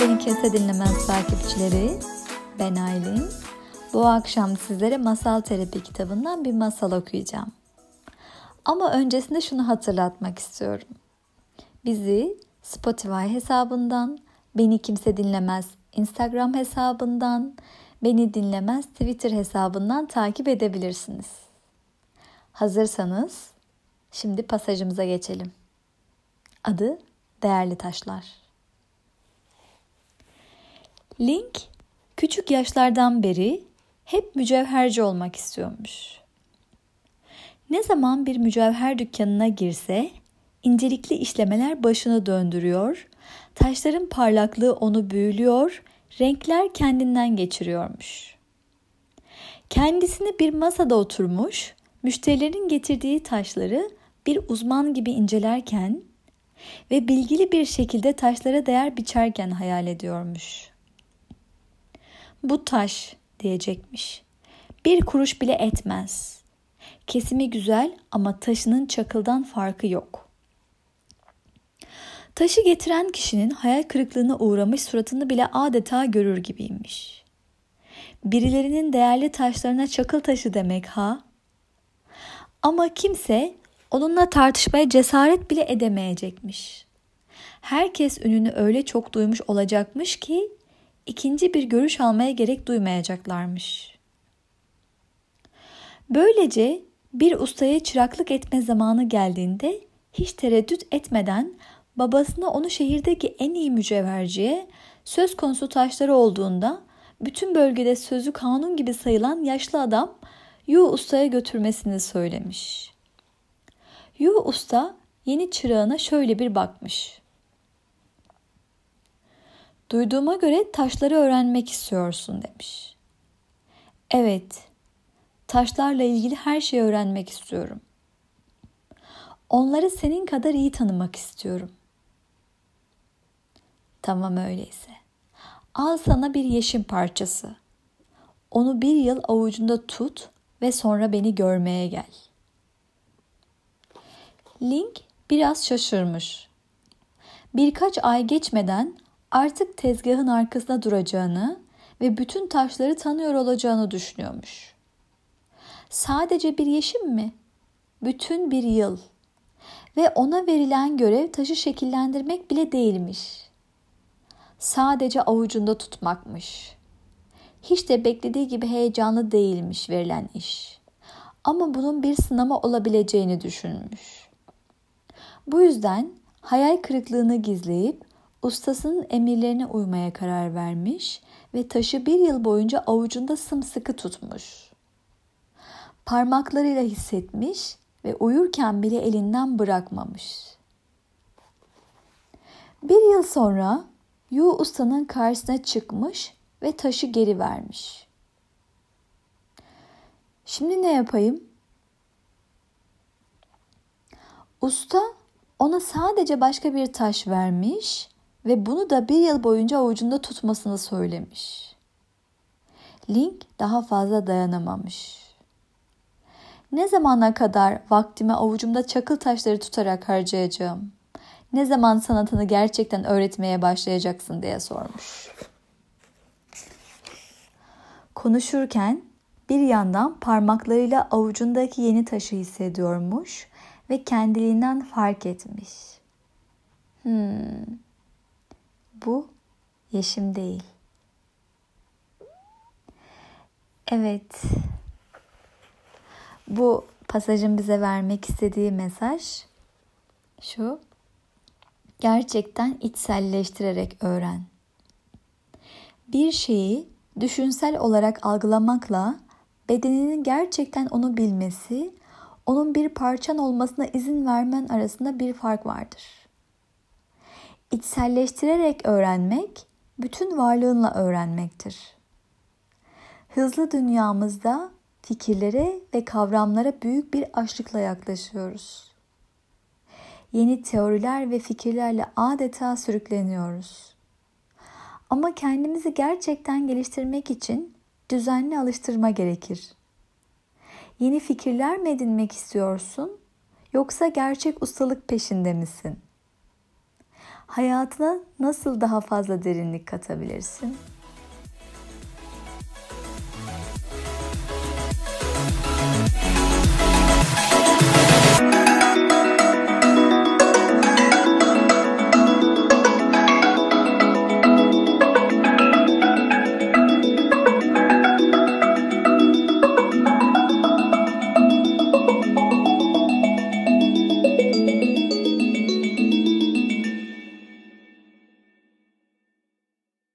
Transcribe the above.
Beni Kese Dinlemez takipçileri. Ben Aylin. Bu akşam sizlere Masal Terapi kitabından bir masal okuyacağım. Ama öncesinde şunu hatırlatmak istiyorum. Bizi Spotify hesabından, Beni Kimse Dinlemez Instagram hesabından, Beni Dinlemez Twitter hesabından takip edebilirsiniz. Hazırsanız şimdi pasajımıza geçelim. Adı Değerli Taşlar. Link küçük yaşlardan beri hep mücevherci olmak istiyormuş. Ne zaman bir mücevher dükkanına girse incelikli işlemeler başını döndürüyor, taşların parlaklığı onu büyülüyor, renkler kendinden geçiriyormuş. Kendisini bir masada oturmuş, müşterilerin getirdiği taşları bir uzman gibi incelerken ve bilgili bir şekilde taşlara değer biçerken hayal ediyormuş. Bu taş diyecekmiş. Bir kuruş bile etmez. Kesimi güzel ama taşının çakıldan farkı yok. Taşı getiren kişinin hayal kırıklığına uğramış suratını bile adeta görür gibiymiş. Birilerinin değerli taşlarına çakıl taşı demek ha? Ama kimse onunla tartışmaya cesaret bile edemeyecekmiş. Herkes ününü öyle çok duymuş olacakmış ki ikinci bir görüş almaya gerek duymayacaklarmış. Böylece bir ustaya çıraklık etme zamanı geldiğinde hiç tereddüt etmeden babasına onu şehirdeki en iyi mücevherciye söz konusu taşları olduğunda bütün bölgede sözü kanun gibi sayılan yaşlı adam Yu ustaya götürmesini söylemiş. Yu usta yeni çırağına şöyle bir bakmış. Duyduğuma göre taşları öğrenmek istiyorsun demiş. Evet, taşlarla ilgili her şeyi öğrenmek istiyorum. Onları senin kadar iyi tanımak istiyorum. Tamam öyleyse. Al sana bir yeşim parçası. Onu bir yıl avucunda tut ve sonra beni görmeye gel. Link biraz şaşırmış. Birkaç ay geçmeden artık tezgahın arkasında duracağını ve bütün taşları tanıyor olacağını düşünüyormuş. Sadece bir yeşim mi? Bütün bir yıl. Ve ona verilen görev taşı şekillendirmek bile değilmiş sadece avucunda tutmakmış. Hiç de beklediği gibi heyecanlı değilmiş verilen iş. Ama bunun bir sınama olabileceğini düşünmüş. Bu yüzden hayal kırıklığını gizleyip ustasının emirlerine uymaya karar vermiş ve taşı bir yıl boyunca avucunda sımsıkı tutmuş. Parmaklarıyla hissetmiş ve uyurken bile elinden bırakmamış. Bir yıl sonra Yu ustanın karşısına çıkmış ve taşı geri vermiş. Şimdi ne yapayım? Usta ona sadece başka bir taş vermiş ve bunu da bir yıl boyunca avucunda tutmasını söylemiş. Link daha fazla dayanamamış. Ne zamana kadar vaktimi avucumda çakıl taşları tutarak harcayacağım? ne zaman sanatını gerçekten öğretmeye başlayacaksın diye sormuş. Konuşurken bir yandan parmaklarıyla avucundaki yeni taşı hissediyormuş ve kendiliğinden fark etmiş. Hmm, bu yeşim değil. Evet, bu pasajın bize vermek istediği mesaj şu gerçekten içselleştirerek öğren. Bir şeyi düşünsel olarak algılamakla bedeninin gerçekten onu bilmesi, onun bir parçan olmasına izin vermen arasında bir fark vardır. İçselleştirerek öğrenmek, bütün varlığınla öğrenmektir. Hızlı dünyamızda fikirlere ve kavramlara büyük bir açlıkla yaklaşıyoruz yeni teoriler ve fikirlerle adeta sürükleniyoruz. Ama kendimizi gerçekten geliştirmek için düzenli alıştırma gerekir. Yeni fikirler mi edinmek istiyorsun yoksa gerçek ustalık peşinde misin? Hayatına nasıl daha fazla derinlik katabilirsin?